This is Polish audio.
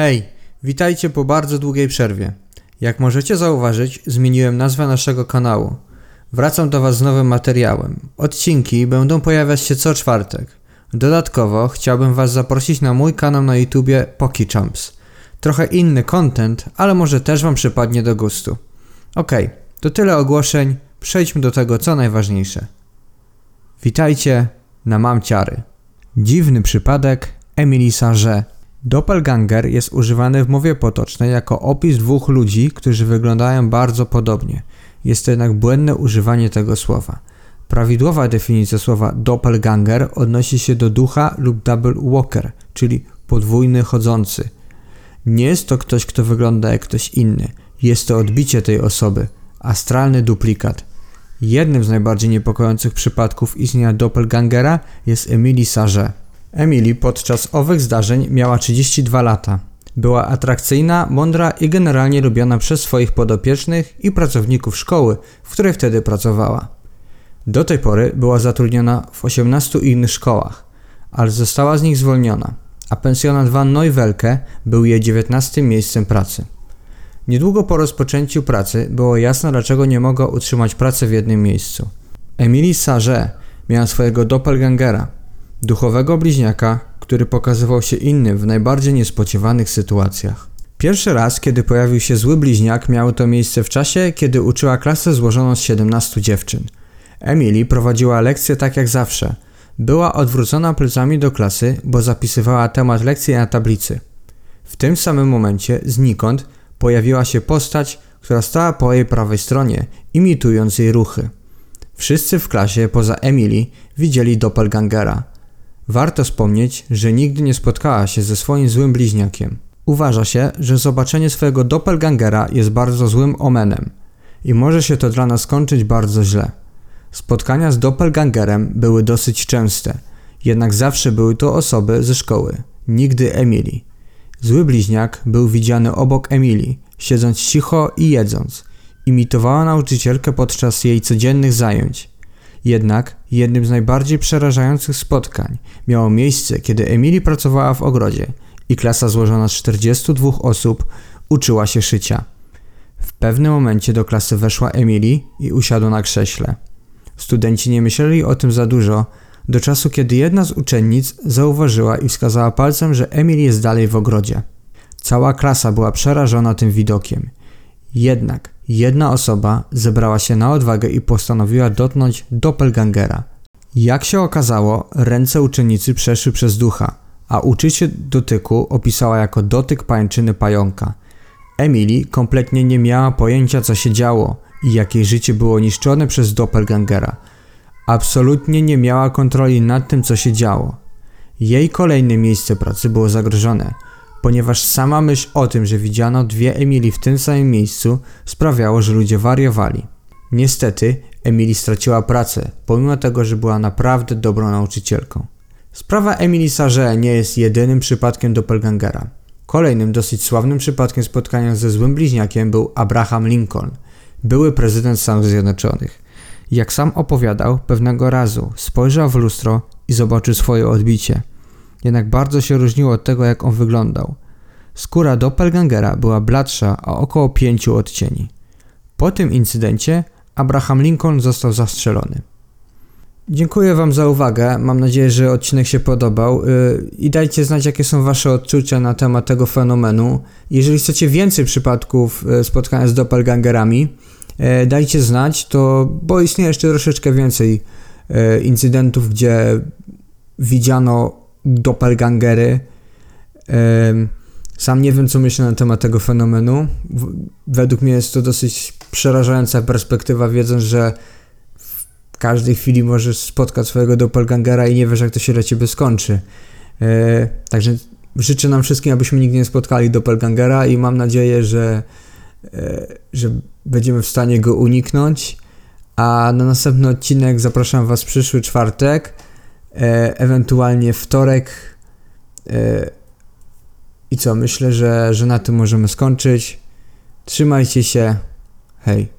Hej, witajcie po bardzo długiej przerwie. Jak możecie zauważyć, zmieniłem nazwę naszego kanału. Wracam do Was z nowym materiałem. Odcinki będą pojawiać się co czwartek. Dodatkowo chciałbym Was zaprosić na mój kanał na YouTubie PokiChamps. Trochę inny content, ale może też Wam przypadnie do gustu. Okej, to tyle ogłoszeń. Przejdźmy do tego, co najważniejsze. Witajcie na Mamciary. Dziwny przypadek Emily Sarge. Doppelganger jest używany w mowie potocznej jako opis dwóch ludzi, którzy wyglądają bardzo podobnie. Jest to jednak błędne używanie tego słowa. Prawidłowa definicja słowa doppelganger odnosi się do ducha lub double walker, czyli podwójny chodzący. Nie jest to ktoś, kto wygląda jak ktoś inny. Jest to odbicie tej osoby, astralny duplikat. Jednym z najbardziej niepokojących przypadków istnienia doppelgangera jest Emily Sarge. Emily podczas owych zdarzeń miała 32 lata. Była atrakcyjna, mądra i generalnie lubiana przez swoich podopiecznych i pracowników szkoły, w której wtedy pracowała. Do tej pory była zatrudniona w 18 innych szkołach, ale została z nich zwolniona, a pensjonat Van Neuwelke był jej 19 miejscem pracy. Niedługo po rozpoczęciu pracy było jasne, dlaczego nie mogła utrzymać pracy w jednym miejscu. Emily Sarge miała swojego doppelgangera, duchowego bliźniaka, który pokazywał się innym w najbardziej niespodziewanych sytuacjach. Pierwszy raz, kiedy pojawił się zły bliźniak, miało to miejsce w czasie, kiedy uczyła klasę złożoną z 17 dziewczyn. Emily prowadziła lekcje tak jak zawsze. Była odwrócona plecami do klasy, bo zapisywała temat lekcji na tablicy. W tym samym momencie, znikąd, pojawiła się postać, która stała po jej prawej stronie, imitując jej ruchy. Wszyscy w klasie, poza Emily, widzieli doppelgangera. Warto wspomnieć, że nigdy nie spotkała się ze swoim złym bliźniakiem. Uważa się, że zobaczenie swojego doppelgangera jest bardzo złym omenem i może się to dla nas skończyć bardzo źle. Spotkania z doppelgangerem były dosyć częste, jednak zawsze były to osoby ze szkoły, nigdy Emily. Zły bliźniak był widziany obok Emily, siedząc cicho i jedząc. Imitowała nauczycielkę podczas jej codziennych zajęć. Jednak jednym z najbardziej przerażających spotkań miało miejsce, kiedy Emily pracowała w ogrodzie i klasa złożona z 42 osób uczyła się szycia. W pewnym momencie do klasy weszła Emily i usiadła na krześle. Studenci nie myśleli o tym za dużo, do czasu kiedy jedna z uczennic zauważyła i wskazała palcem, że Emily jest dalej w ogrodzie. Cała klasa była przerażona tym widokiem. Jednak jedna osoba zebrała się na odwagę i postanowiła dotknąć doppelgangera. Jak się okazało, ręce uczennicy przeszły przez ducha, a uczycie dotyku opisała jako dotyk pańczyny pająka. Emily kompletnie nie miała pojęcia co się działo i jak jej życie było niszczone przez doppelgangera. Absolutnie nie miała kontroli nad tym co się działo. Jej kolejne miejsce pracy było zagrożone – ponieważ sama myśl o tym, że widziano dwie Emily w tym samym miejscu sprawiało, że ludzie wariowali. Niestety, Emily straciła pracę, pomimo tego, że była naprawdę dobrą nauczycielką. Sprawa Emily Sarge nie jest jedynym przypadkiem doppelgangera. Kolejnym dosyć sławnym przypadkiem spotkania ze złym bliźniakiem był Abraham Lincoln, były prezydent Stanów Zjednoczonych. Jak sam opowiadał, pewnego razu spojrzał w lustro i zobaczył swoje odbicie – jednak bardzo się różniło od tego, jak on wyglądał. Skóra doppelgangera była bladsza o około pięciu odcieni. Po tym incydencie Abraham Lincoln został zastrzelony. Dziękuję Wam za uwagę. Mam nadzieję, że odcinek się podobał. Yy, I dajcie znać, jakie są Wasze odczucia na temat tego fenomenu. Jeżeli chcecie więcej przypadków yy, spotkania z doppelgangerami, yy, dajcie znać, to bo istnieje jeszcze troszeczkę więcej incydentów, gdzie widziano doppelgangery. Sam nie wiem, co myślę na temat tego fenomenu. Według mnie jest to dosyć przerażająca perspektywa, wiedząc, że w każdej chwili możesz spotkać swojego doppelgangera i nie wiesz, jak to się dla ciebie skończy. E, także życzę nam wszystkim, abyśmy nigdy nie spotkali doppelgangera i mam nadzieję, że, e, że będziemy w stanie go uniknąć. A na następny odcinek zapraszam Was przyszły czwartek. E, ewentualnie wtorek. E, I co, myślę, że, że na tym możemy skończyć. Trzymajcie się. Hej.